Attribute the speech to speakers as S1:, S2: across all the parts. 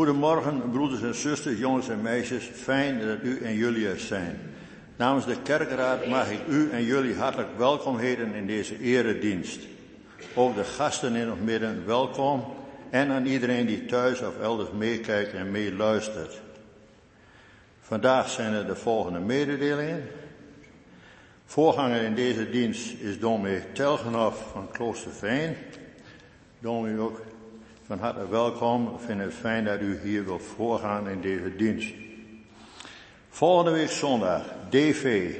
S1: Goedemorgen, broeders en zusters, jongens en meisjes. Fijn dat u en jullie er zijn. Namens de kerkraad mag ik u en jullie hartelijk welkom heten in deze eredienst. Ook de gasten in het midden, welkom. En aan iedereen die thuis of elders meekijkt en meeluistert. Vandaag zijn er de volgende mededelingen. Voorganger in deze dienst is dominee Telgenhoff van Kloosterveen. Dominee ook van harte welkom. Ik vind het fijn dat u hier wilt voorgaan in deze dienst. Volgende week zondag, DV,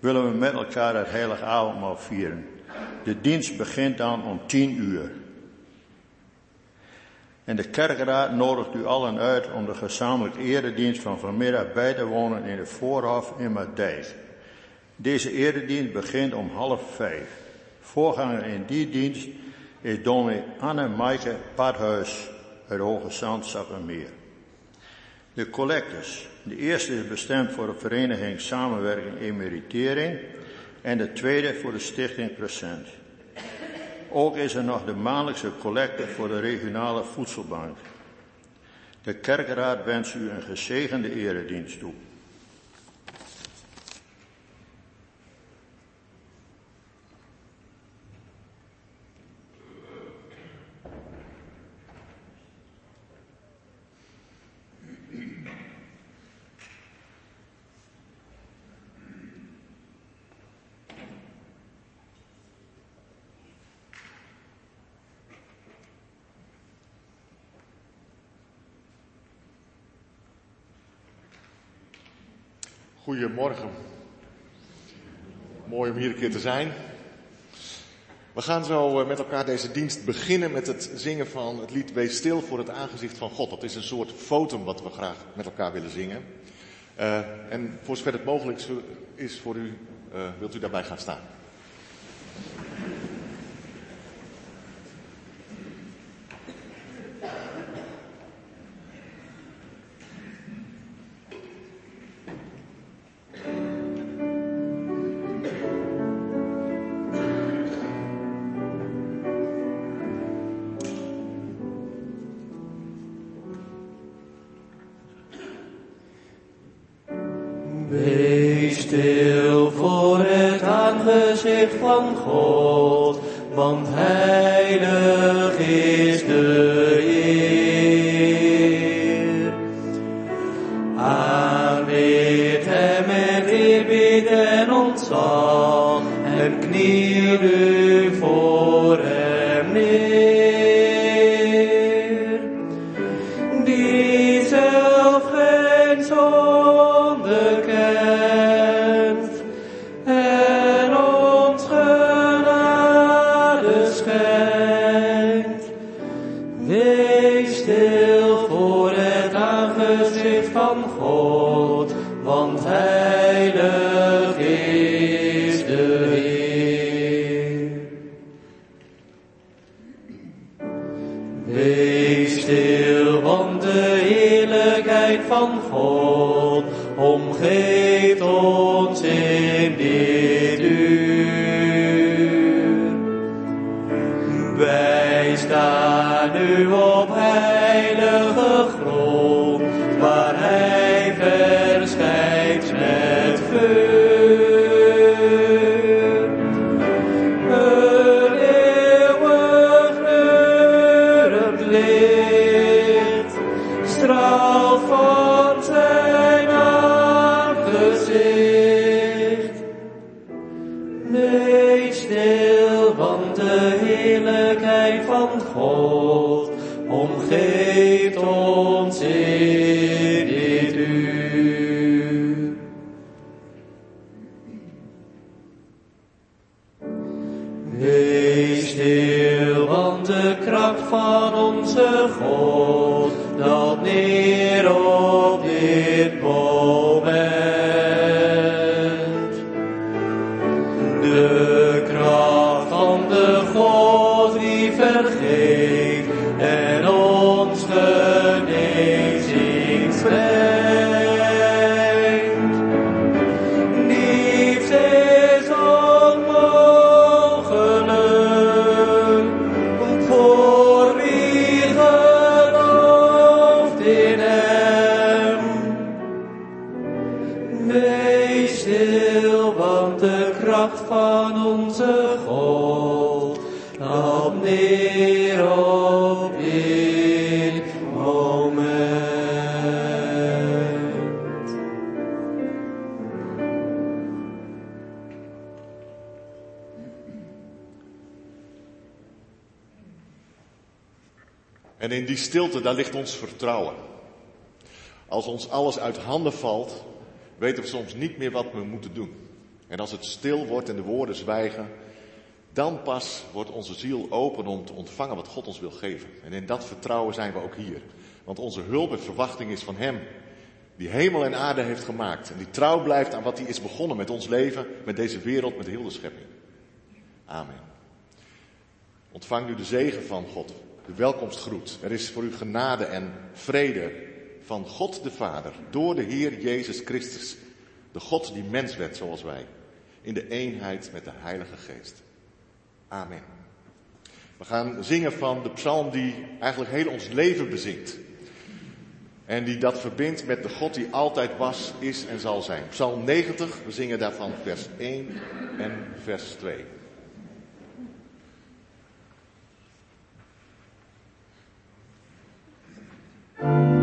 S1: willen we met elkaar het heilige avondmaal vieren. De dienst begint dan om tien uur. En de kerkraad nodigt u allen uit om de gezamenlijke eredienst van vanmiddag bij te wonen in het voorhof in Madijk. Deze eredienst begint om half vijf. Voorganger in die dienst is dominee Anne Maaike Padhuis uit Hoge Zand. De collectors. De eerste is bestemd voor de vereniging Samenwerking Emeritering en de tweede voor de stichting Present. Ook is er nog de maandelijkse collecte voor de regionale voedselbank. De kerkraad wenst u een gezegende eredienst toe.
S2: Goedemorgen. Mooi om hier een keer te zijn. We gaan zo eh, met elkaar deze dienst beginnen met het zingen van het lied Wees stil voor het aangezicht van God. Dat is een soort fotum wat we graag met elkaar willen zingen. Uh, en voor zover het mogelijk is voor u, uh, wilt u daarbij gaan staan.
S3: En in die stilte, daar ligt ons vertrouwen. Als ons alles uit handen valt, weten we soms niet meer wat we moeten doen. En als het stil wordt en de woorden zwijgen, dan pas wordt onze ziel open om te ontvangen wat God ons wil geven. En in dat vertrouwen zijn we ook hier. Want onze hulp en verwachting is van Hem, die hemel en aarde heeft gemaakt. En die trouw blijft aan wat Hij is begonnen met ons leven, met deze wereld, met heel de schepping. Amen. Ontvang nu de zegen van God, de welkomstgroet. Er is voor u genade en vrede van God de Vader, door de Heer Jezus Christus. De God die mens werd zoals wij, in de eenheid met de Heilige Geest. Amen. We gaan zingen van de psalm die eigenlijk heel ons leven bezingt. En die dat verbindt met de God die altijd was, is en zal zijn. Psalm 90, we zingen daarvan vers 1 en vers 2. Ik wil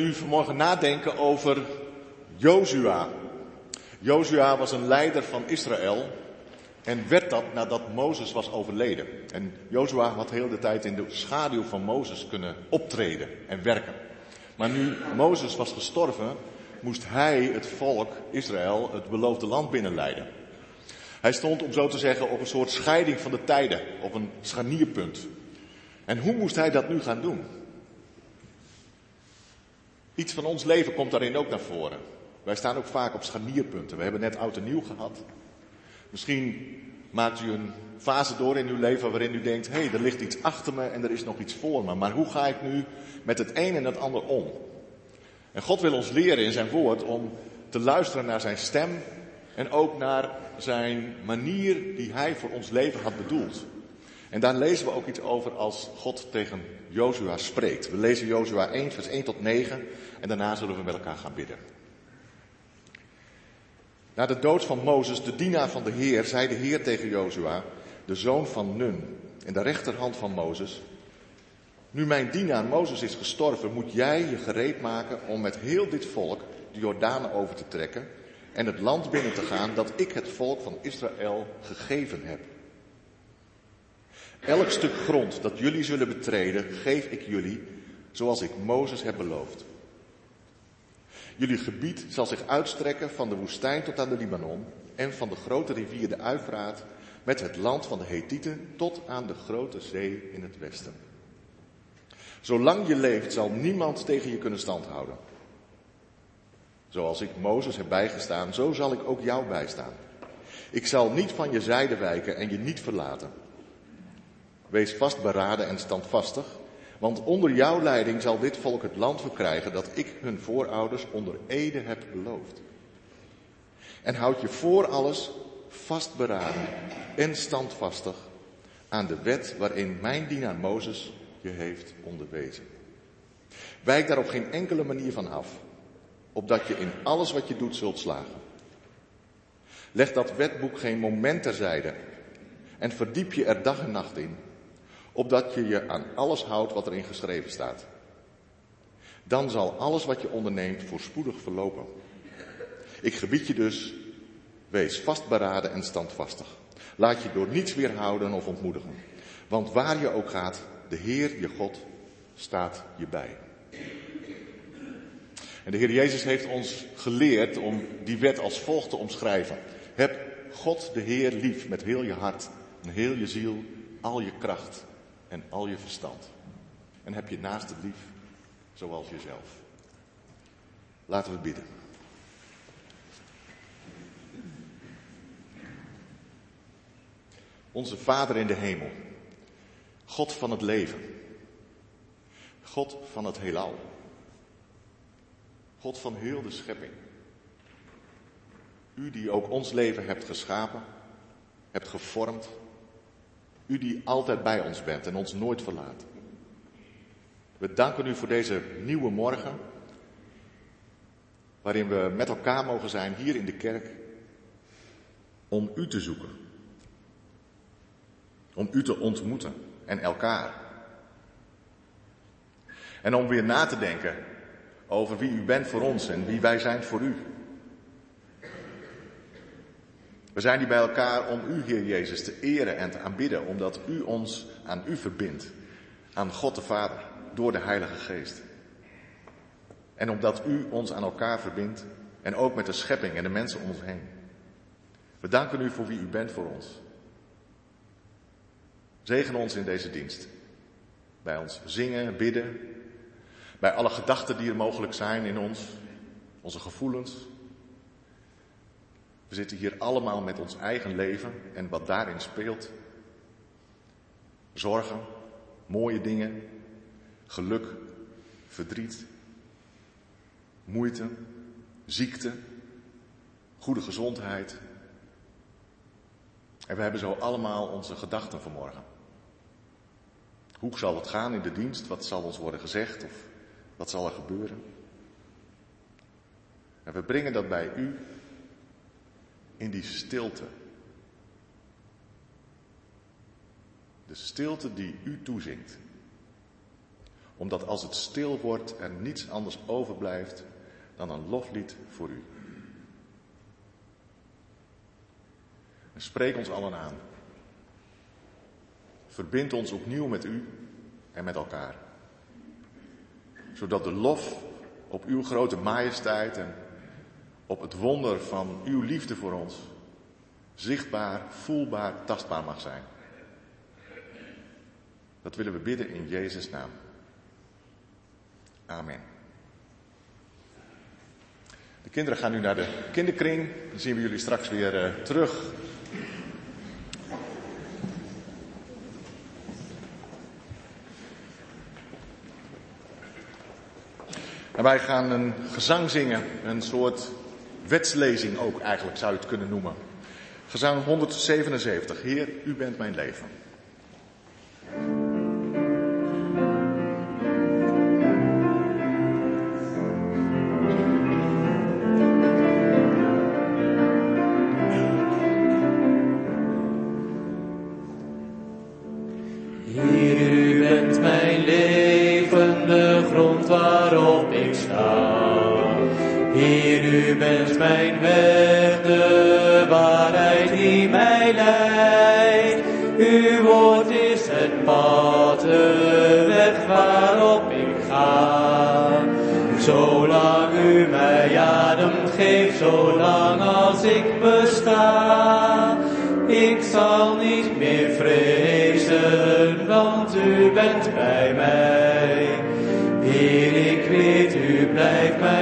S3: u vanmorgen nadenken over Jozua. Jozua was een leider van Israël en werd dat nadat Mozes was overleden. En Jozua had heel de tijd in de schaduw van Mozes kunnen optreden en werken. Maar nu Mozes was gestorven, moest hij het volk Israël het beloofde land binnenleiden. Hij stond, om zo te zeggen, op een soort scheiding van de tijden, op een scharnierpunt. En hoe moest hij dat nu gaan doen? Iets van ons leven komt daarin ook naar voren. Wij staan ook vaak op scharnierpunten. We hebben net oud en nieuw gehad. Misschien maakt u een fase door in uw leven waarin u denkt, hé, hey, er ligt iets achter me en er is nog iets voor me. Maar hoe ga ik nu met het een en het ander om? En God wil ons leren in zijn woord om te luisteren naar zijn stem en ook naar zijn manier die hij voor ons leven had bedoeld. En daar lezen we ook iets over als God tegen Jozua spreekt. We lezen Jozua 1, vers 1 tot 9 en daarna zullen we met elkaar gaan bidden. Na de dood van Mozes, de dienaar van de Heer, zei de Heer tegen Jozua, de zoon van Nun, in de rechterhand van Mozes, nu mijn dienaar Mozes is gestorven, moet jij je gereed maken om met heel dit volk de Jordaan over te trekken en het land binnen te gaan dat ik het volk van Israël gegeven heb. Elk stuk grond dat jullie zullen betreden, geef ik jullie, zoals ik Mozes heb beloofd. Jullie gebied zal zich uitstrekken van de woestijn tot aan de Libanon en van de grote rivier de Uifraat met het land van de Hethieten tot aan de grote zee in het westen. Zolang je leeft zal niemand tegen je kunnen standhouden. Zoals ik Mozes heb bijgestaan, zo zal ik ook jou bijstaan. Ik zal niet van je zijde wijken en je niet verlaten. Wees vastberaden en standvastig, want onder jouw leiding zal dit volk het land verkrijgen dat ik hun voorouders onder ede heb beloofd. En houd je voor alles vastberaden en standvastig aan de wet waarin mijn dienaar Mozes je heeft onderwezen. Wijk daar op geen enkele manier van af, opdat je in alles wat je doet zult slagen. Leg dat wetboek geen moment terzijde en verdiep je er dag en nacht in, opdat je je aan alles houdt wat erin geschreven staat. Dan zal alles wat je onderneemt voorspoedig verlopen. Ik gebied je dus, wees vastberaden en standvastig. Laat je door niets weerhouden of ontmoedigen. Want waar je ook gaat, de Heer, je God, staat je bij. En de Heer Jezus heeft ons geleerd om die wet als volgt te omschrijven. Heb God de Heer lief met heel je hart en heel je ziel, al je kracht en al je verstand. En heb je naast het lief zoals jezelf. Laten we bidden. Onze Vader in de hemel. God van het leven. God van het heelal. God van heel de schepping. U die ook ons leven hebt geschapen, hebt gevormd. U die altijd bij ons bent en ons nooit verlaat. We danken u voor deze nieuwe morgen, waarin we met elkaar mogen zijn hier in de kerk, om u te zoeken. Om u te ontmoeten en elkaar. En om weer na te denken over wie u bent voor ons en wie wij zijn voor u. We zijn hier bij elkaar om u, Heer Jezus, te eren en te aanbidden, omdat u ons aan u verbindt, aan God de Vader, door de Heilige Geest. En omdat u ons aan elkaar verbindt en ook met de schepping en de mensen om ons heen. We danken u voor wie u bent voor ons. Zegen ons in deze dienst. Bij ons zingen, bidden. Bij alle gedachten die er mogelijk zijn in ons. Onze gevoelens. We zitten hier allemaal met ons eigen leven en wat daarin speelt. Zorgen, mooie dingen, geluk, verdriet, moeite, ziekte, goede gezondheid. En we hebben zo allemaal onze gedachten vanmorgen. Hoe zal het gaan in de dienst? Wat zal ons worden gezegd? Of wat zal er gebeuren? En we brengen dat bij u in die stilte. De stilte die u toezingt. Omdat als het stil wordt er niets anders overblijft dan een loflied voor u. En spreek ons allen aan. Verbind ons opnieuw met u en met elkaar. Zodat de lof op uw grote majesteit en op het wonder van uw liefde voor ons zichtbaar, voelbaar, tastbaar mag zijn. Dat willen we bidden in Jezus' naam. Amen. De kinderen gaan nu naar de kinderkring. Dan zien we jullie straks weer uh, terug. En wij gaan een gezang zingen, een soort wetslezing ook eigenlijk zou je het kunnen noemen. Gezang 177. Heer, u bent mijn leven.
S2: Zolang u mij adem geeft, zolang als ik besta. Ik zal niet meer vrezen, want u bent bij mij. Heer, ik weet, u blijft mij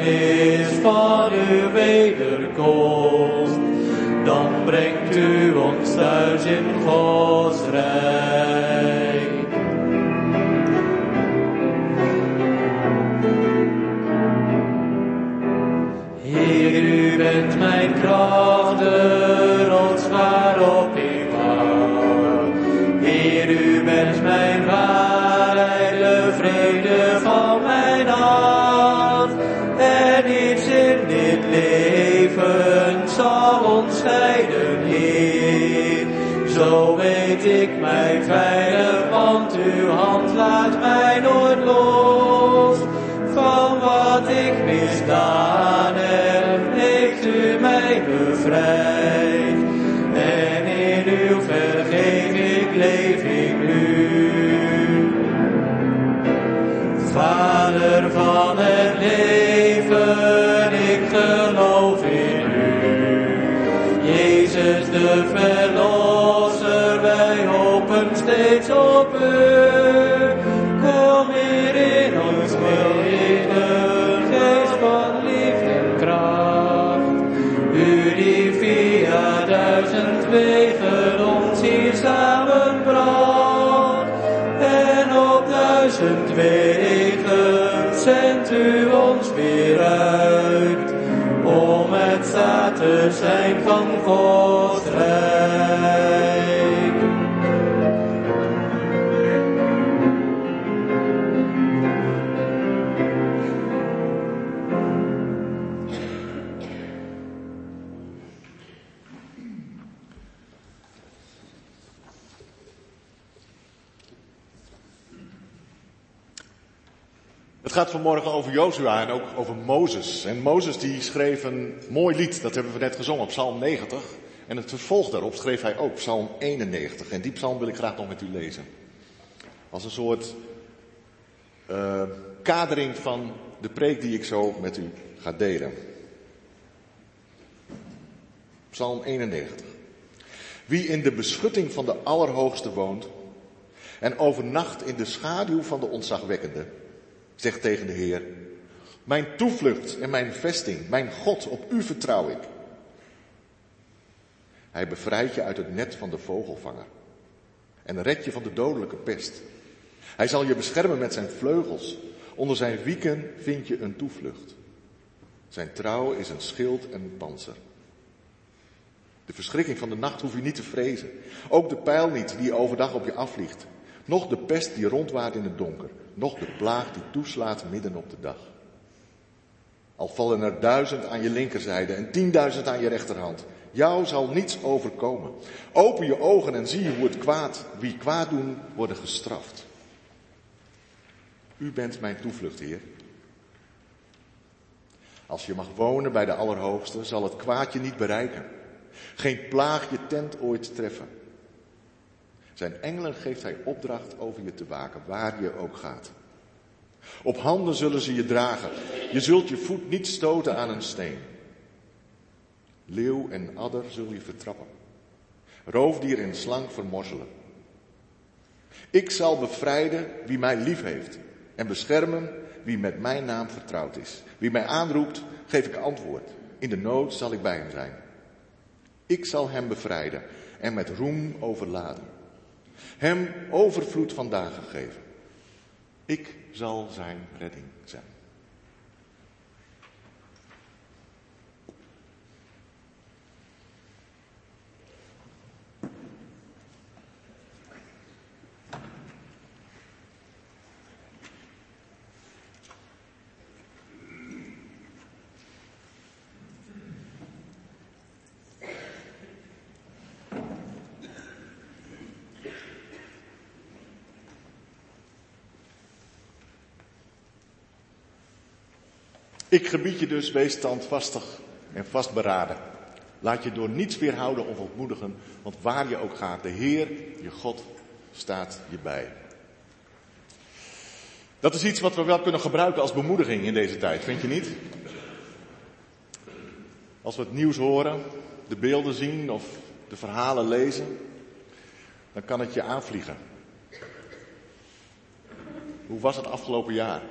S2: is van uw wederkomst. Dan brengt u ons thuis in Gods weet ik mij veilig, want uw hand laat mij nooit los. Van wat ik misdaan heb, heeft u mij bevrijd. En in uw vergeving leef ik nu. Vader van het leven, ik geloof in u. Jezus de verlosser, u ons weer uit. Om het zaad zijn van Gods
S3: over Jozua en ook over Mozes. En Mozes die schreef een mooi lied, dat hebben we net gezongen, Psalm 90. En het vervolg daarop schreef hij ook, Psalm 91. En die psalm wil ik graag nog met u lezen. Als een soort uh, kadering van de preek die ik zo met u ga delen. Psalm 91. Wie in de beschutting van de Allerhoogste woont en overnacht in de schaduw van de ontzagwekkende, zegt tegen de Heer, mijn toevlucht en mijn vesting, mijn God, op u vertrouw ik. Hij bevrijdt je uit het net van de vogelvanger en redt je van de dodelijke pest. Hij zal je beschermen met zijn vleugels. Onder zijn wieken vind je een toevlucht. Zijn trouw is een schild en een panzer. De verschrikking van de nacht hoef je niet te vrezen. Ook de pijl niet die overdag op je afvliegt. Nog de pest die rondwaart in het donker. Nog de plaag die toeslaat midden op de dag. Al vallen er duizend aan je linkerzijde en tienduizend aan je rechterhand. Jou zal niets overkomen. Open je ogen en zie hoe het kwaad, wie kwaad doen, worden gestraft. U bent mijn toevlucht, Heer. Als je mag wonen bij de Allerhoogste, zal het kwaad je niet bereiken. Geen plaag je tent ooit treffen. Zijn engelen geeft hij opdracht over je te waken, waar je ook gaat. Op handen zullen ze je dragen. Je zult je voet niet stoten aan een steen. Leeuw en adder zul je vertrappen. Roofdier en slang vermorzelen. Ik zal bevrijden wie mij lief heeft en beschermen wie met mijn naam vertrouwd is. Wie mij aanroept, geef ik antwoord. In de nood zal ik bij hem zijn. Ik zal hem bevrijden en met roem overladen. Hem overvloed van dagen geven. Ik zal zijn redding zijn. Ik gebied je dus, wees standvastig en vastberaden. Laat je door niets weerhouden of ontmoedigen, want waar je ook gaat, de Heer, je God, staat je bij. Dat is iets wat we wel kunnen gebruiken als bemoediging in deze tijd, vind je niet? Als we het nieuws horen, de beelden zien of de verhalen lezen, dan kan het je aanvliegen. Hoe was het afgelopen jaar?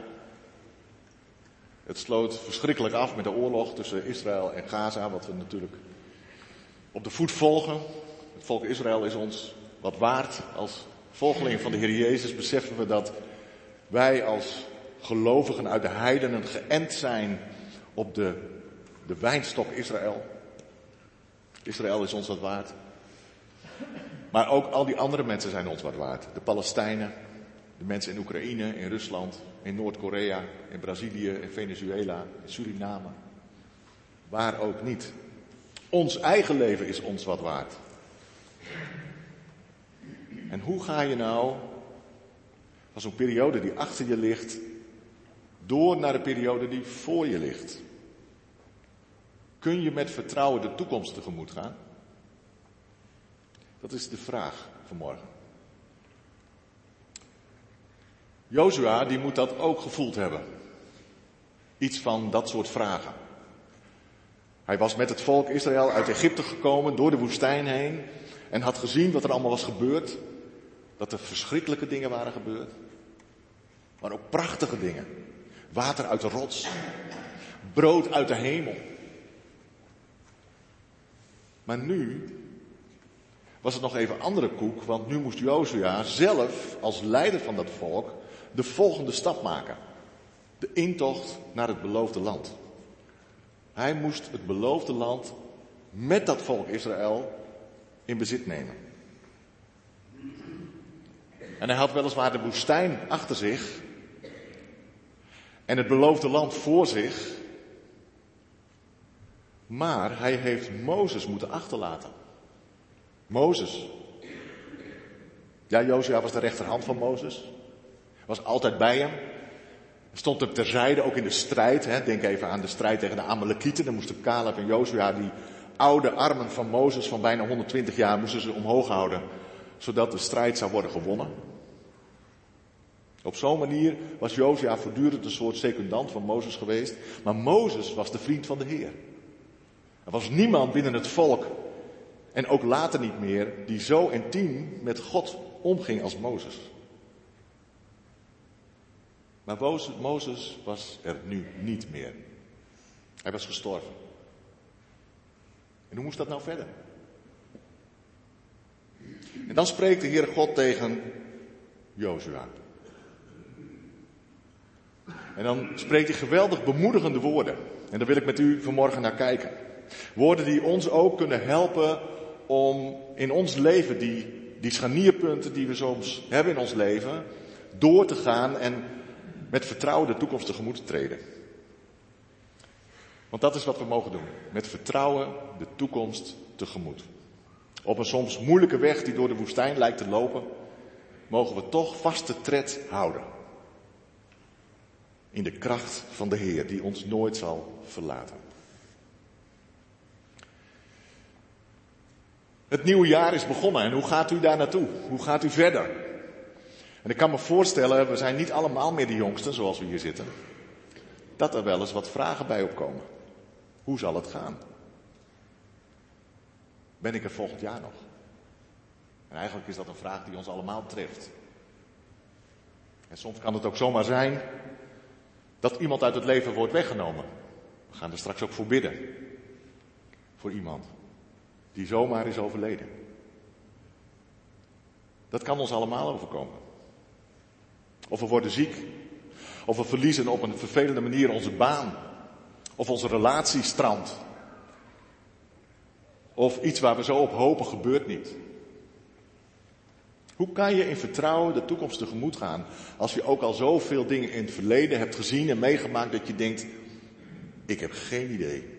S3: Het sloot verschrikkelijk af met de oorlog tussen Israël en Gaza, wat we natuurlijk op de voet volgen. Het volk Israël is ons wat waard. Als volgelingen van de Heer Jezus beseffen we dat wij als gelovigen uit de heidenen geënt zijn op de, de wijnstok Israël. Israël is ons wat waard. Maar ook al die andere mensen zijn ons wat waard. De Palestijnen, de mensen in Oekraïne, in Rusland, in Noord-Korea, in Brazilië, in Venezuela, in Suriname. Waar ook niet. Ons eigen leven is ons wat waard. En hoe ga je nou van zo'n periode die achter je ligt, door naar de periode die voor je ligt? Kun je met vertrouwen de toekomst tegemoet gaan? Dat is de vraag vanmorgen. Jozua die moet dat ook gevoeld hebben. Iets van dat soort vragen. Hij was met het volk Israël uit Egypte gekomen, door de woestijn heen. En had gezien wat er allemaal was gebeurd. Dat er verschrikkelijke dingen waren gebeurd. Maar ook prachtige dingen. Water uit de rots. Brood uit de hemel. Maar nu was het nog even andere koek, want nu moest Jozua zelf als leider van dat volk de volgende stap maken. De intocht naar het beloofde land. Hij moest het beloofde land met dat volk Israël in bezit nemen. En hij had weliswaar de woestijn achter zich en het beloofde land voor zich. Maar hij heeft Mozes moeten achterlaten. Mozes. Ja, Josia was de rechterhand van Mozes. Was altijd bij hem. Stond hem terzijde, ook in de strijd. Hè. Denk even aan de strijd tegen de Amalekieten. Dan moesten Caleb en Jozua die oude armen van Mozes van bijna 120 jaar moesten ze omhoog houden. Zodat de strijd zou worden gewonnen. Op zo'n manier was Jozua voortdurend een soort secundant van Mozes geweest. Maar Mozes was de vriend van de Heer. Er was niemand binnen het volk, en ook later niet meer, die zo intiem met God omging als Mozes. Maar Mozes was er nu niet meer. Hij was gestorven. En hoe moest dat nou verder? En dan spreekt de Heere God tegen Jozua. En dan spreekt hij geweldig bemoedigende woorden. En daar wil ik met u vanmorgen naar kijken. Woorden die ons ook kunnen helpen om in ons leven die, die scharnierpunten die we soms hebben in ons leven, door te gaan en met vertrouwen de toekomst tegemoet te treden. Want dat is wat we mogen doen. Met vertrouwen de toekomst tegemoet. Op een soms moeilijke weg die door de woestijn lijkt te lopen, mogen we toch vaste tred houden. In de kracht van de Heer, die ons nooit zal verlaten. Het nieuwe jaar is begonnen en hoe gaat u daar naartoe? Hoe gaat u verder? En ik kan me voorstellen, we zijn niet allemaal meer de jongsten zoals we hier zitten, dat er wel eens wat vragen bij opkomen. Hoe zal het gaan? Ben ik er volgend jaar nog? En eigenlijk is dat een vraag die ons allemaal treft. En soms kan het ook zomaar zijn dat iemand uit het leven wordt weggenomen. We gaan er straks ook voor bidden. Voor iemand die zomaar is overleden. Dat kan ons allemaal overkomen. Of we worden ziek. Of we verliezen op een vervelende manier onze baan. Of onze relatie strandt. Of iets waar we zo op hopen gebeurt niet. Hoe kan je in vertrouwen de toekomst tegemoet gaan als je ook al zoveel dingen in het verleden hebt gezien en meegemaakt dat je denkt, ik heb geen idee.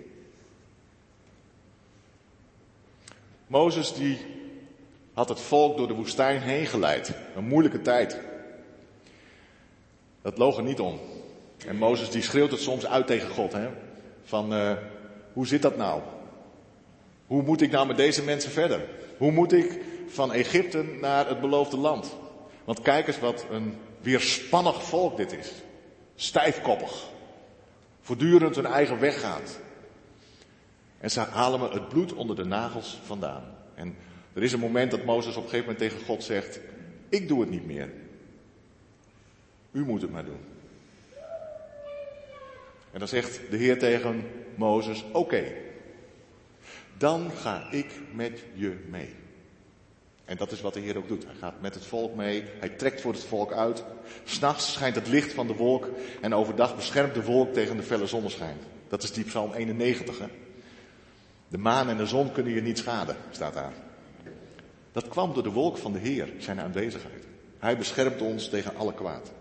S3: Mozes die had het volk door de woestijn heen geleid. Een moeilijke tijd. Dat loog er niet om. En Mozes die schreeuwt het soms uit tegen God. Hè? Van, uh, hoe zit dat nou? Hoe moet ik nou met deze mensen verder? Hoe moet ik van Egypte naar het beloofde land? Want kijk eens wat een weerspannig volk dit is. Stijfkoppig. Voortdurend hun eigen weg gaat. En ze halen me het bloed onder de nagels vandaan. En er is een moment dat Mozes op een gegeven moment tegen God zegt, ik doe het niet meer. U moet het maar doen. En dan zegt de Heer tegen Mozes, oké, dan ga ik met je mee. En dat is wat de Heer ook doet. Hij gaat met het volk mee, hij trekt voor het volk uit. S'nachts schijnt het licht van de wolk en overdag beschermt de wolk tegen de felle zonneschijn. Dat is die Psalm 91. Hè? De maan en de zon kunnen je niet schaden, staat daar. Dat kwam door de wolk van de Heer, zijn aanwezigheid. Hij beschermt ons tegen alle kwaad.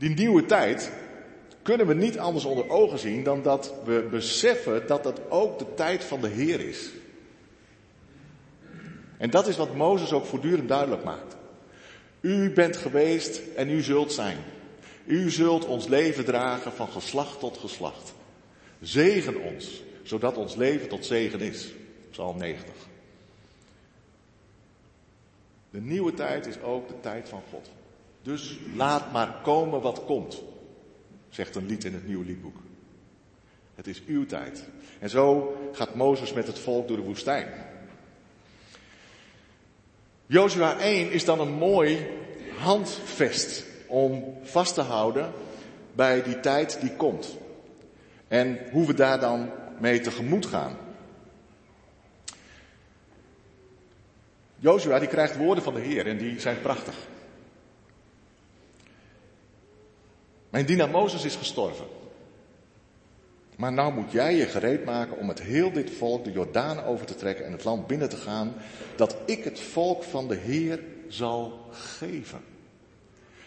S3: Die nieuwe tijd kunnen we niet anders onder ogen zien dan dat we beseffen dat dat ook de tijd van de Heer is. En dat is wat Mozes ook voortdurend duidelijk maakt. U bent geweest en u zult zijn. U zult ons leven dragen van geslacht tot geslacht. Zegen ons, zodat ons leven tot zegen is. Psalm 90. De nieuwe tijd is ook de tijd van God. Dus laat maar komen wat komt, zegt een lied in het nieuwe liedboek. Het is uw tijd. En zo gaat Mozes met het volk door de woestijn. Jozua 1 is dan een mooi handvest om vast te houden bij die tijd die komt. En hoe we daar dan mee tegemoet gaan. Jozua die krijgt woorden van de Heer en die zijn prachtig. Mijn dienaar Mozes is gestorven. Maar nou moet jij je gereed maken om met heel dit volk de Jordaan over te trekken en het land binnen te gaan, dat ik het volk van de Heer zal geven.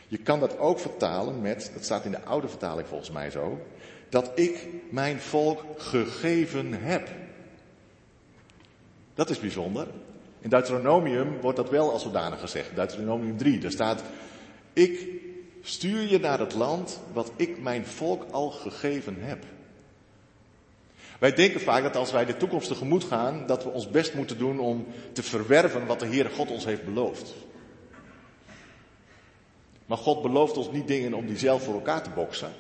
S3: Je kan dat ook vertalen met, dat staat in de oude vertaling volgens mij zo, dat ik mijn volk gegeven heb. Dat is bijzonder. In Deuteronomium wordt dat wel als zodanig gezegd. Deuteronomium 3, daar staat, ik stuur je naar het land wat ik mijn volk al gegeven heb. Wij denken vaak dat als wij de toekomst tegemoet gaan, dat we ons best moeten doen om te verwerven wat de Heere God ons heeft beloofd. Maar God belooft ons niet dingen om die zelf voor elkaar te boksen.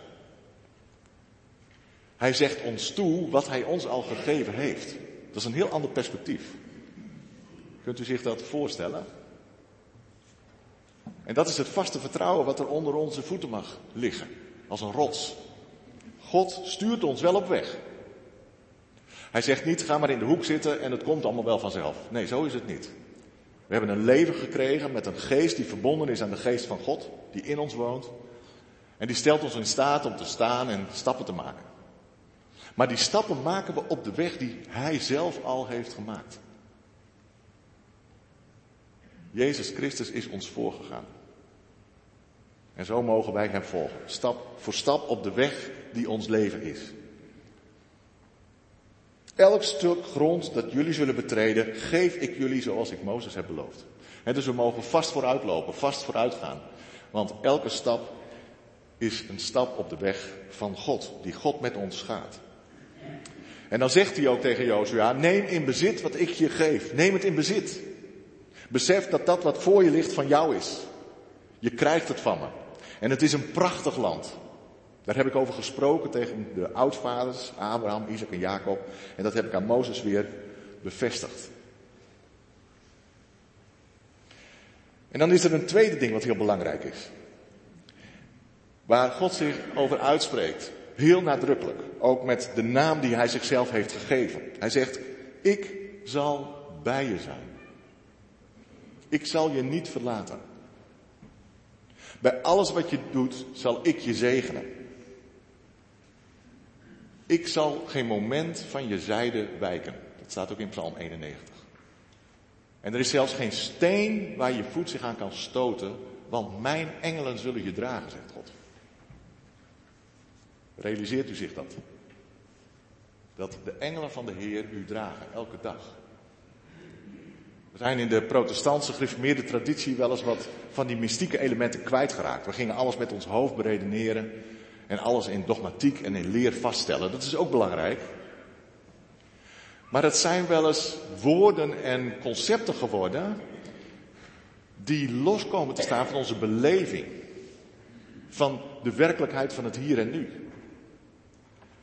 S3: Hij zegt ons toe wat hij ons al gegeven heeft. Dat is een heel ander perspectief. Kunt u zich dat voorstellen? En dat is het vaste vertrouwen wat er onder onze voeten mag liggen. Als een rots. God stuurt ons wel op weg. Hij zegt niet, ga maar in de hoek zitten en het komt allemaal wel vanzelf. Nee, zo is het niet. We hebben een leven gekregen met een geest die verbonden is aan de geest van God, die in ons woont. En die stelt ons in staat om te staan en stappen te maken. Maar die stappen maken we op de weg die Hij zelf al heeft gemaakt. Jezus Christus is ons voorgegaan. En zo mogen wij Hem volgen, stap voor stap op de weg die ons leven is. Elk stuk grond dat jullie zullen betreden, geef ik jullie zoals ik Mozes heb beloofd. dus we mogen vast vooruitlopen, vast vooruit gaan. Want elke stap is een stap op de weg van God, die God met ons gaat. En dan zegt hij ook tegen Jozua, neem in bezit wat ik je geef. Neem het in bezit. Besef dat dat wat voor je ligt van jou is. Je krijgt het van me. En het is een prachtig land. Daar heb ik over gesproken tegen de oudvaders, Abraham, Isaac en Jacob. En dat heb ik aan Mozes weer bevestigd. En dan is er een tweede ding wat heel belangrijk is. Waar God zich over uitspreekt. Heel nadrukkelijk. Ook met de naam die hij zichzelf heeft gegeven. Hij zegt, ik zal bij je zijn. Ik zal je niet verlaten. Bij alles wat je doet, zal ik je zegenen. Ik zal geen moment van je zijde wijken. Dat staat ook in Psalm 91. En er is zelfs geen steen waar je voet zich aan kan stoten, want mijn engelen zullen je dragen, zegt God. Realiseert u zich dat? Dat de engelen van de Heer u dragen, elke dag. Zijn in de protestantse gereformeerde traditie wel eens wat van die mystieke elementen kwijtgeraakt. We gingen alles met ons hoofd beredeneren en alles in dogmatiek en in leer vaststellen. Dat is ook belangrijk. Maar het zijn wel eens woorden en concepten geworden die loskomen te staan van onze beleving. Van de werkelijkheid van het hier en nu.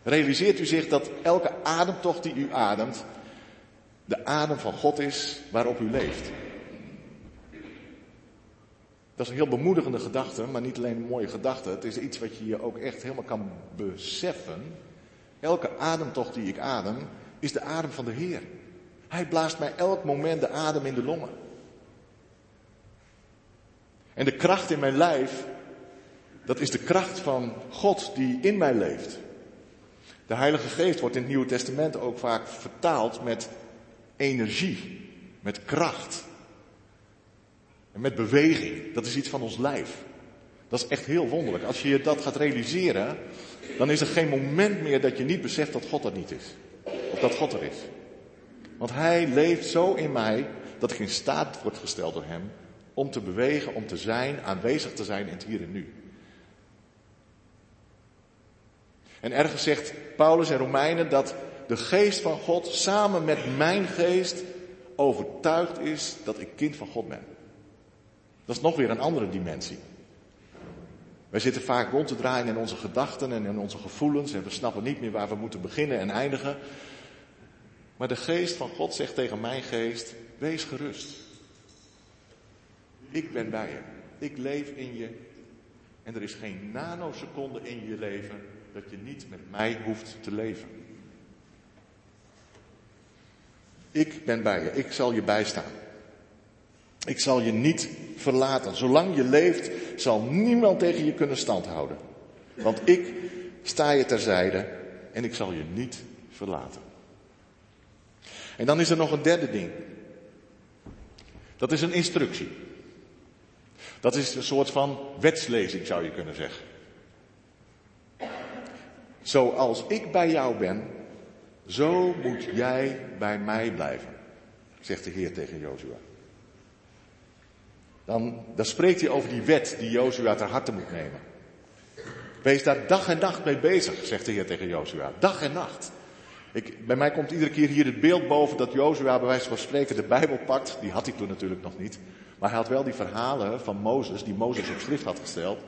S3: Realiseert u zich dat elke ademtocht die u ademt, de adem van God is waarop u leeft? Dat is een heel bemoedigende gedachte, maar niet alleen een mooie gedachte. Het is iets wat je je ook echt helemaal kan beseffen. Elke ademtocht die ik adem, is de adem van de Heer. Hij blaast mij elk moment de adem in de longen. En de kracht in mijn lijf, dat is de kracht van God die in mij leeft. De Heilige Geest wordt in het Nieuwe Testament ook vaak vertaald met energie, met kracht. En met beweging. Dat is iets van ons lijf. Dat is echt heel wonderlijk. Als je dat gaat realiseren, dan is er geen moment meer dat je niet beseft dat God er niet is. Of dat God er is. Want Hij leeft zo in mij dat ik in staat word gesteld door Hem om te bewegen, om te zijn, aanwezig te zijn in het hier en nu. En ergens zegt Paulus en Romeinen dat de geest van God samen met mijn geest overtuigd is dat ik kind van God ben. Dat is nog weer een andere dimensie. Wij zitten vaak rond te draaien in onze gedachten en in onze gevoelens en we snappen niet meer waar we moeten beginnen en eindigen. Maar de geest van God zegt tegen mijn geest, wees gerust. Ik ben bij je. Ik leef in je. En er is geen nanoseconde in je leven dat je niet met mij hoeft te leven. Ik ben bij je. Ik zal je bijstaan. Ik zal je niet verlaten. Zolang je leeft, zal niemand tegen je kunnen standhouden. Want ik sta je terzijde en ik zal je niet verlaten. En dan is er nog een derde ding. Dat is een instructie. Dat is een soort van wetslezing, zou je kunnen zeggen. Zoals ik bij jou ben, zo moet jij bij mij blijven, zegt de Heer tegen Jozua. Dan, dan spreekt hij over die wet die Jozua ter harte moet nemen. Wees daar dag en nacht mee bezig, zegt de Heer tegen Jozua. Dag en nacht. Ik, bij mij komt iedere keer hier het beeld boven dat Jozua bij wijze van spreken de Bijbel pakt. Die had hij toen natuurlijk nog niet. Maar hij had wel die verhalen van Mozes, die Mozes op schrift had gesteld.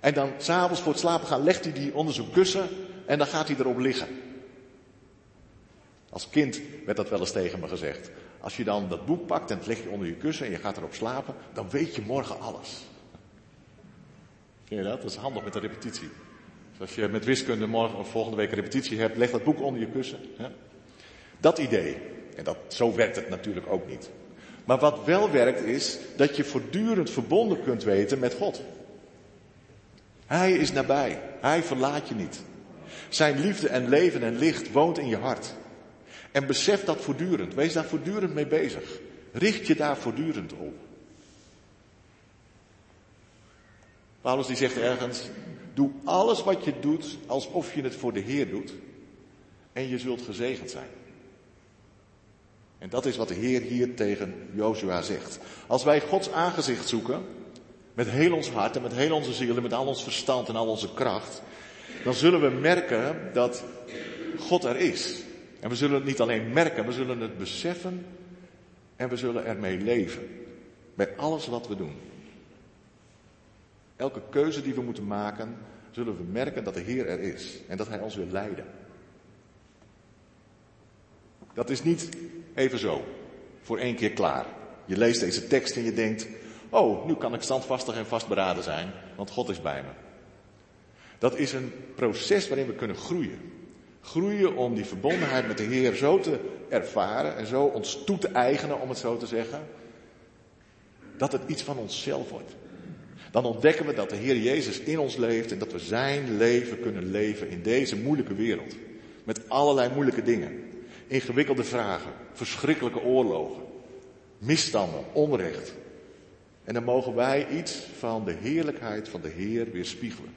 S3: En dan s'avonds voor het slapen gaan legt hij die onder zijn kussen en dan gaat hij erop liggen. Als kind werd dat wel eens tegen me gezegd. Als je dan dat boek pakt en het leg je onder je kussen en je gaat erop slapen, dan weet je morgen alles. Ken je dat? Dat is handig met de repetitie. Dus als je met wiskunde morgen of volgende week repetitie hebt, leg dat boek onder je kussen. Dat idee. En dat, zo werkt het natuurlijk ook niet. Maar wat wel werkt is dat je voortdurend verbonden kunt weten met God. Hij is nabij. Hij verlaat je niet. Zijn liefde en leven en licht woont in je hart. En besef dat voortdurend. Wees daar voortdurend mee bezig. Richt je daar voortdurend op. Paulus die zegt ergens, doe alles wat je doet alsof je het voor de Heer doet. En je zult gezegend zijn. En dat is wat de Heer hier tegen Jozua zegt. Als wij Gods aangezicht zoeken, met heel ons hart en met heel onze ziel en met al ons verstand en al onze kracht, dan zullen we merken dat God er is. En we zullen het niet alleen merken, we zullen het beseffen en we zullen ermee leven. Bij alles wat we doen. Elke keuze die we moeten maken, zullen we merken dat de Heer er is en dat Hij ons wil leiden. Dat is niet even zo, voor één keer klaar. Je leest deze tekst en je denkt, oh, nu kan ik standvastig en vastberaden zijn, want God is bij me. Dat is een proces waarin we kunnen groeien. Groeien om die verbondenheid met de Heer zo te ervaren en zo ons toe te eigenen, om het zo te zeggen, dat het iets van onszelf wordt. Dan ontdekken we dat de Heer Jezus in ons leeft en dat we Zijn leven kunnen leven in deze moeilijke wereld. Met allerlei moeilijke dingen. Ingewikkelde vragen, verschrikkelijke oorlogen, misstanden, onrecht. En dan mogen wij iets van de heerlijkheid van de Heer weerspiegelen.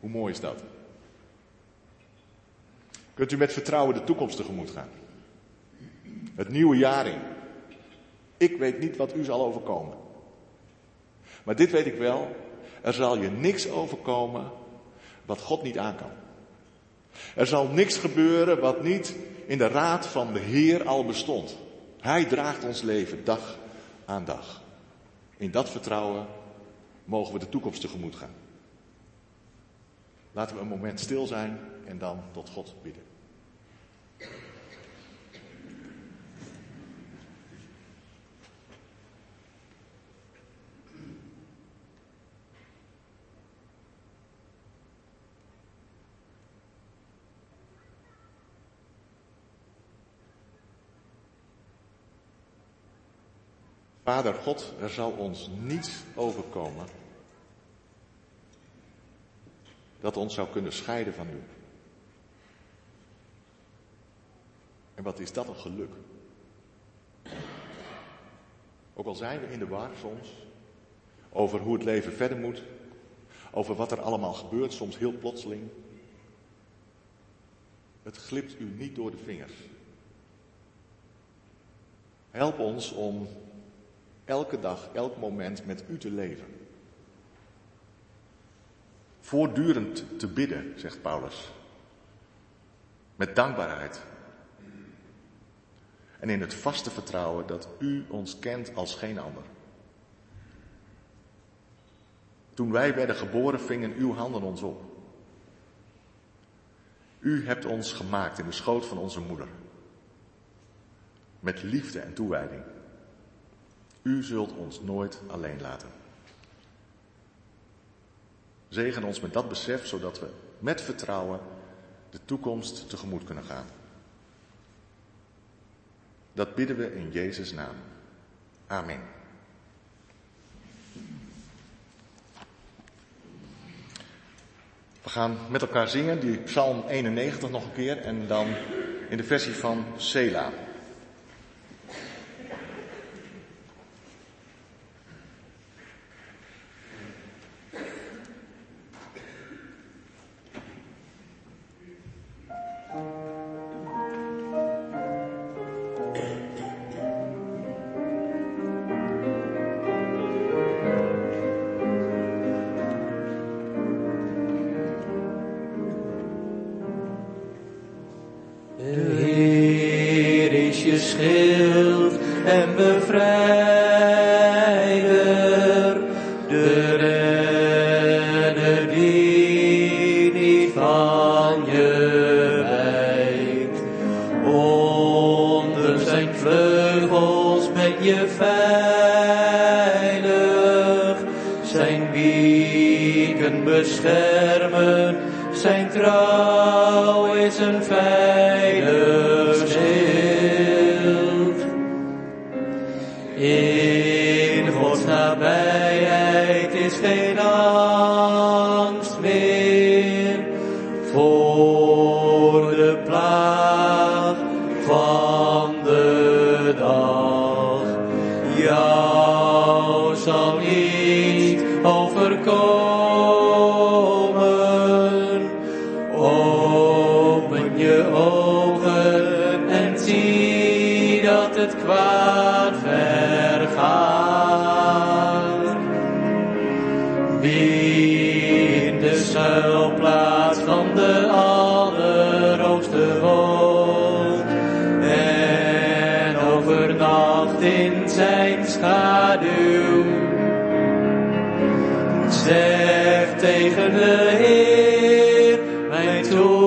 S3: Hoe mooi is dat? Kunt u met vertrouwen de toekomst tegemoet gaan? Het nieuwe jaar in. Ik weet niet wat u zal overkomen. Maar dit weet ik wel. Er zal je niks overkomen wat God niet aan kan. Er zal niks gebeuren wat niet in de raad van de Heer al bestond. Hij draagt ons leven dag aan dag. In dat vertrouwen mogen we de toekomst tegemoet gaan. Laten we een moment stil zijn en dan tot God bidden. Vader God, er zal ons niets overkomen dat ons zou kunnen scheiden van u. En wat is dat een geluk? Ook al zijn we in de war soms over hoe het leven verder moet, over wat er allemaal gebeurt, soms heel plotseling. Het glipt u niet door de vingers. Help ons om elke dag, elk moment met u te leven. Voortdurend te bidden, zegt Paulus. Met dankbaarheid. En in het vaste vertrouwen dat u ons kent als geen ander. Toen wij werden geboren, vingen uw handen ons op. U hebt ons gemaakt in de schoot van onze moeder. Met liefde en toewijding. U zult ons nooit alleen laten. Zegen ons met dat besef, zodat we met vertrouwen de toekomst tegemoet kunnen gaan. Dat bidden we in Jezus' naam. Amen. We gaan met elkaar zingen, die Psalm 91 nog een keer en dan in de versie van Sela.
S2: Vertrouw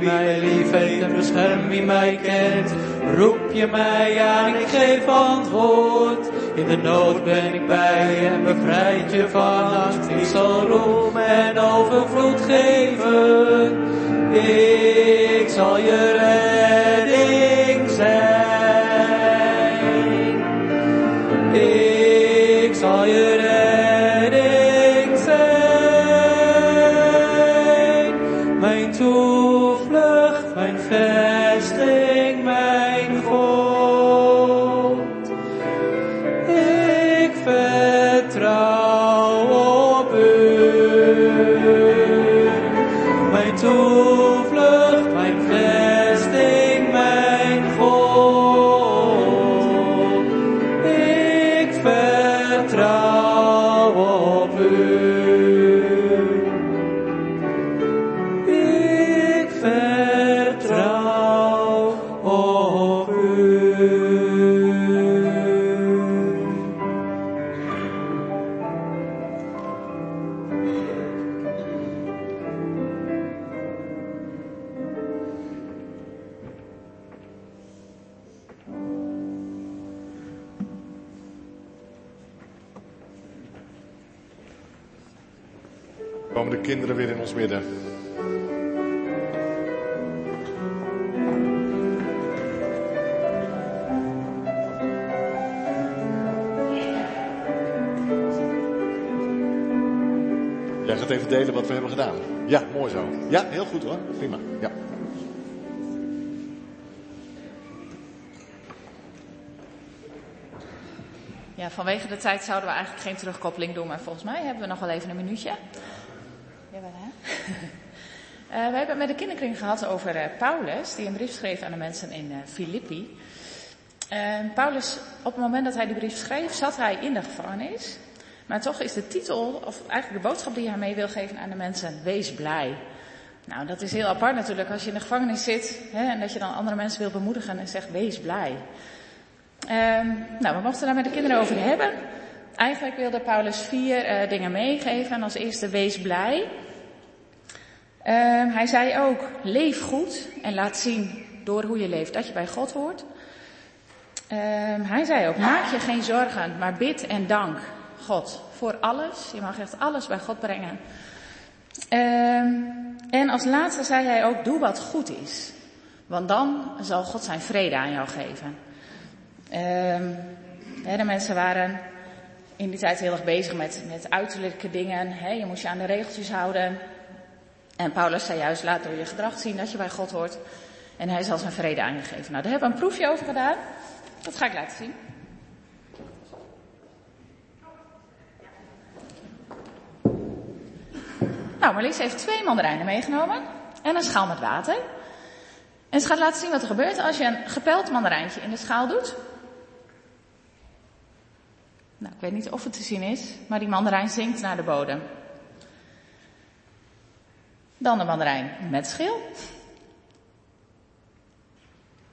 S2: wie mij lief heeft en bescherm wie mij kent. Roep je mij aan, ik geef antwoord. In de nood ben ik bij je en bevrijd je van angst. Ik zal roem en overvloed geven. Ik zal je redding
S4: vanwege de tijd zouden we eigenlijk geen terugkoppeling doen, maar volgens mij hebben we nog wel even een minuutje. Jawel, hè? Eh, we hebben het met de kinderkring gehad over eh, Paulus, die een brief schreef aan de mensen in eh, Filippi. Paulus, op het moment dat hij die brief schreef, zat hij in de gevangenis. Maar toch is de titel, of eigenlijk de boodschap die hij mee wil geven aan de mensen, wees blij. Nou, dat is heel apart natuurlijk als je in de gevangenis zit hè, en dat je dan andere mensen wil bemoedigen en zegt, wees blij. Ehm, nou, we mochten daar met de kinderen over hebben. Eigenlijk wilde Paulus vier eh, dingen meegeven. En als eerste, wees blij. Ehm, hij zei ook, leef goed en laat zien door hoe je leeft dat je bij God hoort. Ehm, hij zei ook, maak je geen zorgen, maar bid en dank God voor alles. Je mag echt alles bij God brengen. En als laatste zei hij ook, doe wat goed is. Want dan zal God zijn vrede aan jou geven. Ehm, de mensen waren in die tijd heel erg bezig met, met uiterlijke dingen. Je moest je aan de regeltjes houden. En Paulus zei juist, laat door je gedrag zien dat je bij God hoort. En hij zal zijn vrede aan je geven. Nou, daar hebben we een proefje over gedaan. Dat ga ik laten zien. Nou, Marlies heeft twee mandarijnen meegenomen. En een schaal met water. En ze gaat laten zien wat er gebeurt als je een gepeld mandarijntje in de schaal doet. Nou, ik weet niet of het te zien is, maar die mandarijn zinkt naar de bodem. Dan de mandarijn met schil.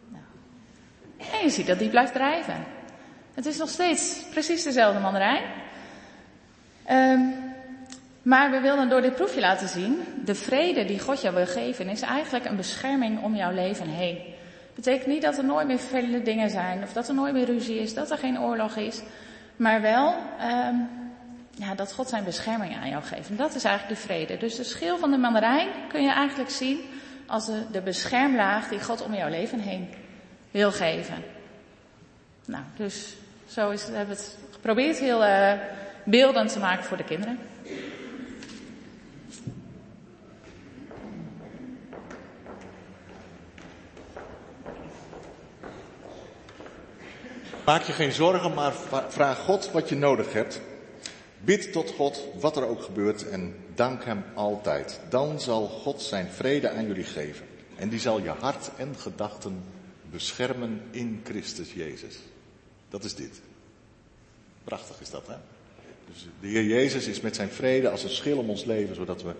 S4: Nou. En je ziet dat die blijft drijven. Het is nog steeds precies dezelfde mandarijn. Um, maar we wilden door dit proefje laten zien, de vrede die God jou wil geven is eigenlijk een bescherming om jouw leven heen. Betekent niet dat er nooit meer vervelende dingen zijn, of dat er nooit meer ruzie is, dat er geen oorlog is. Maar wel um, ja, dat God zijn bescherming aan jou geeft. En dat is eigenlijk de vrede. Dus de schil van de mandarijn kun je eigenlijk zien als de, de beschermlaag die God om jouw leven heen wil geven. Nou, dus zo is, hebben we het geprobeerd heel uh, beeldend te maken voor de kinderen.
S3: Maak je geen zorgen, maar vraag God wat je nodig hebt. Bid tot God wat er ook gebeurt en dank Hem altijd. Dan zal God zijn vrede aan jullie geven. En die zal je hart en gedachten beschermen in Christus Jezus. Dat is dit. Prachtig is dat, hè? Dus de Heer Jezus is met zijn vrede als een schil om ons leven, zodat we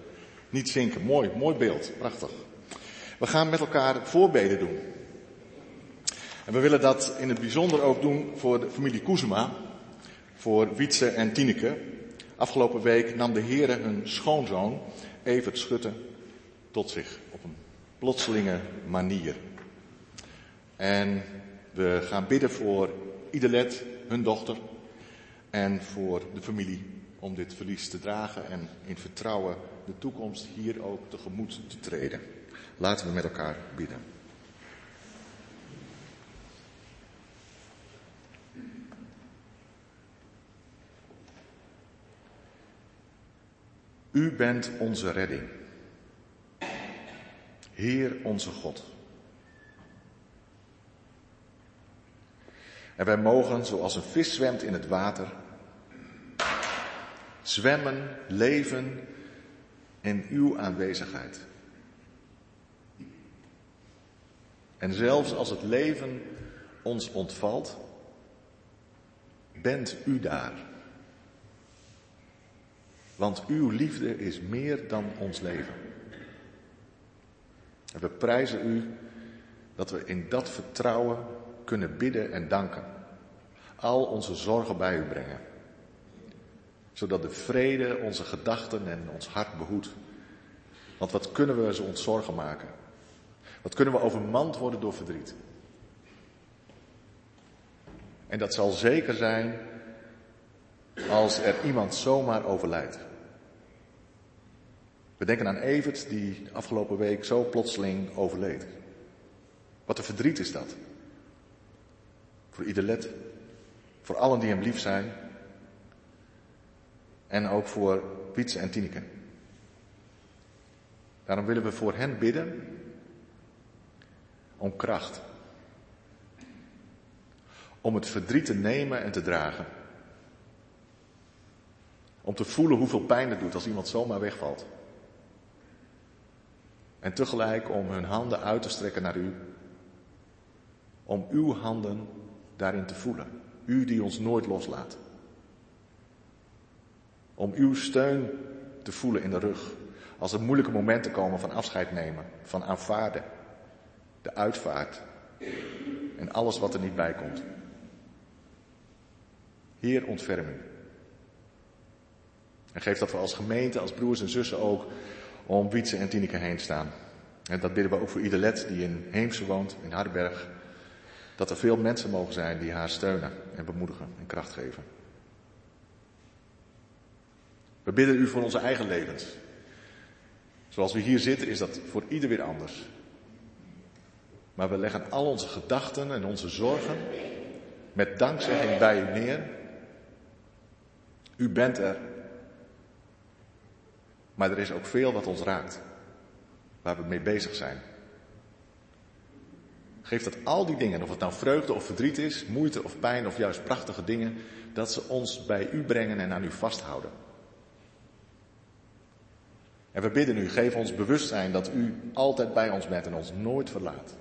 S3: niet zinken. Mooi, mooi beeld. Prachtig. We gaan met elkaar voorbeden doen. En we willen dat in het bijzonder ook doen voor de familie Koesema, voor Wietse en Tineke. Afgelopen week nam de Heer hun schoonzoon, Evert Schutte, tot zich op een plotselinge manier. En we gaan bidden voor Idelet, hun dochter, en voor de familie om dit verlies te dragen en in vertrouwen de toekomst hier ook tegemoet te treden. Laten we met elkaar bidden. U bent onze redding. Heer onze God. En wij mogen, zoals een vis zwemt in het water, zwemmen, leven in uw aanwezigheid. En zelfs als het leven ons ontvalt, bent u daar. Want uw liefde is meer dan ons leven. En we prijzen u dat we in dat vertrouwen kunnen bidden en danken. Al onze zorgen bij u brengen. Zodat de vrede onze gedachten en ons hart behoedt. Want wat kunnen we ons zorgen maken? Wat kunnen we overmand worden door verdriet? En dat zal zeker zijn als er iemand zomaar overlijdt. We denken aan Evert die afgelopen week zo plotseling overleed. Wat een verdriet is dat. Voor ieder voor allen die hem lief zijn. En ook voor Wietse en Tineke. Daarom willen we voor hen bidden om kracht. Om het verdriet te nemen en te dragen. Om te voelen hoeveel pijn het doet als iemand zomaar wegvalt. En tegelijk om hun handen uit te strekken naar u. Om uw handen daarin te voelen. U die ons nooit loslaat. Om uw steun te voelen in de rug. Als er moeilijke momenten komen van afscheid nemen, van aanvaarden, de uitvaart en alles wat er niet bij komt. Heer, ontferm u. En geef dat we als gemeente, als broers en zussen ook om Wietse en Tineke heen staan. En dat bidden we ook voor ieder led die in Heemse woont, in Hardenberg. Dat er veel mensen mogen zijn die haar steunen en bemoedigen en kracht geven. We bidden u voor onze eigen levens. Zoals we hier zitten is dat voor ieder weer anders. Maar we leggen al onze gedachten en onze zorgen met dankzegging bij u neer. U bent er. Maar er is ook veel wat ons raakt. Waar we mee bezig zijn. Geef dat al die dingen, of het nou vreugde of verdriet is, moeite of pijn of juist prachtige dingen, dat ze ons bij u brengen en aan u vasthouden. En we bidden u, geef ons bewustzijn dat u altijd bij ons bent en ons nooit verlaat.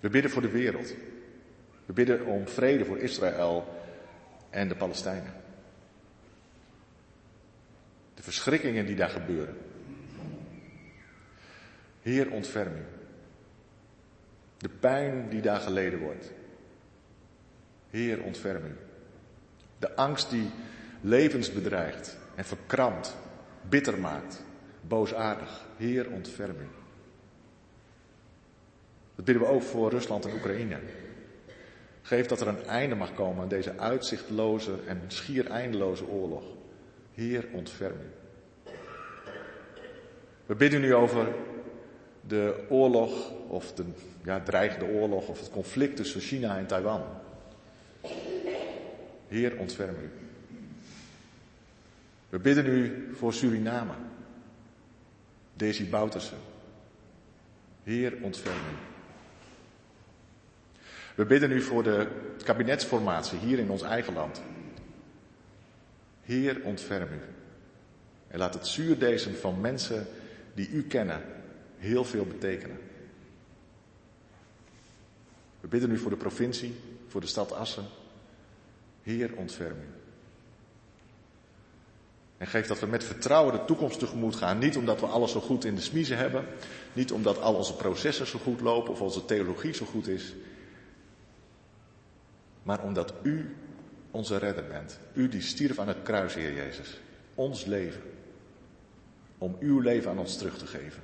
S3: We bidden voor de wereld. We bidden om vrede voor Israël en de Palestijnen. De verschrikkingen die daar gebeuren. Heer, ontferm u. De pijn die daar geleden wordt. Heer, ontferm u. De angst die levens bedreigt en verkrampt, bitter maakt, boosaardig. Heer, ontferm u. Dat bidden we ook voor Rusland en Oekraïne. Geef dat er een einde mag komen aan deze uitzichtloze en schier eindeloze oorlog. Heer, ontferm u. We bidden nu over de oorlog, of de ja, dreigende oorlog, of het conflict tussen China en Taiwan. Heer, ontferm u. We bidden u voor Suriname. Desi Boutersen. Heer, ontferm u. We bidden u voor de kabinetsformatie hier in ons eigen land. Heer, ontferm u. En laat het zuurdezen van mensen die u kennen heel veel betekenen. We bidden u voor de provincie, voor de stad Assen. Heer, ontferm u. En geef dat we met vertrouwen de toekomst tegemoet gaan. Niet omdat we alles zo goed in de smiezen hebben. Niet omdat al onze processen zo goed lopen of onze theologie zo goed is. Maar omdat u onze redder bent. U die stierf aan het kruis, Heer Jezus. Ons leven. Om uw leven aan ons terug te geven.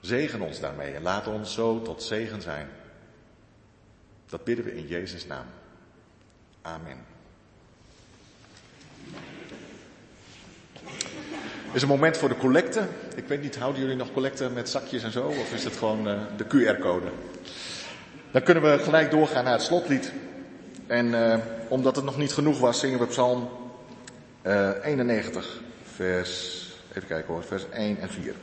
S3: Zegen ons daarmee en laat ons zo tot zegen zijn. Dat bidden we in Jezus' naam. Amen. Is een moment voor de collecte. Ik weet niet, houden jullie nog collecte met zakjes en zo? Of is het gewoon uh, de QR-code? Dan kunnen we gelijk doorgaan naar het slotlied. En uh, omdat het nog niet genoeg was, zingen we Psalm uh, 91, vers, even kijken hoor, vers 1 en 4.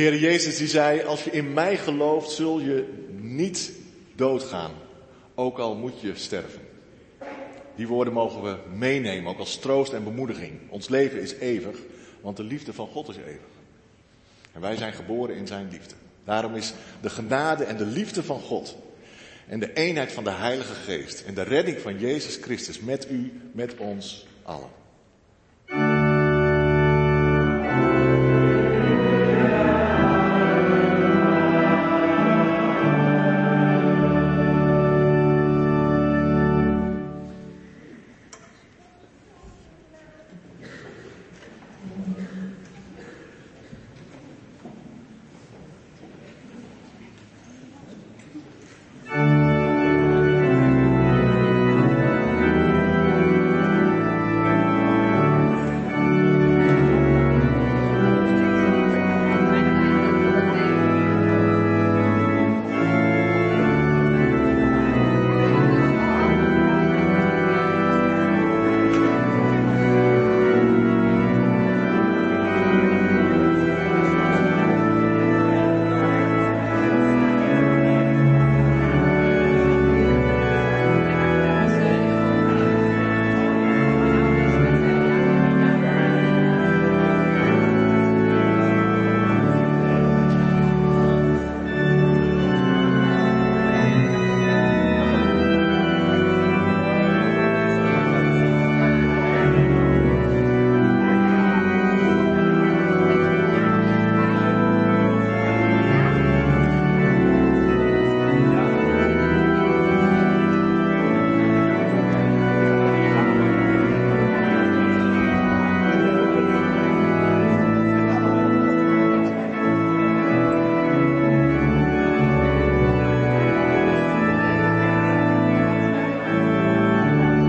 S3: Heer Jezus die zei, als je in mij gelooft, zul je niet doodgaan, ook al moet je sterven. Die woorden mogen we meenemen, ook als troost en bemoediging. Ons leven is eeuwig, want de liefde van God is eeuwig. En wij zijn geboren in zijn liefde. Daarom is de genade en de liefde van God en de eenheid van de Heilige Geest en de redding van Jezus Christus met u, met ons allen.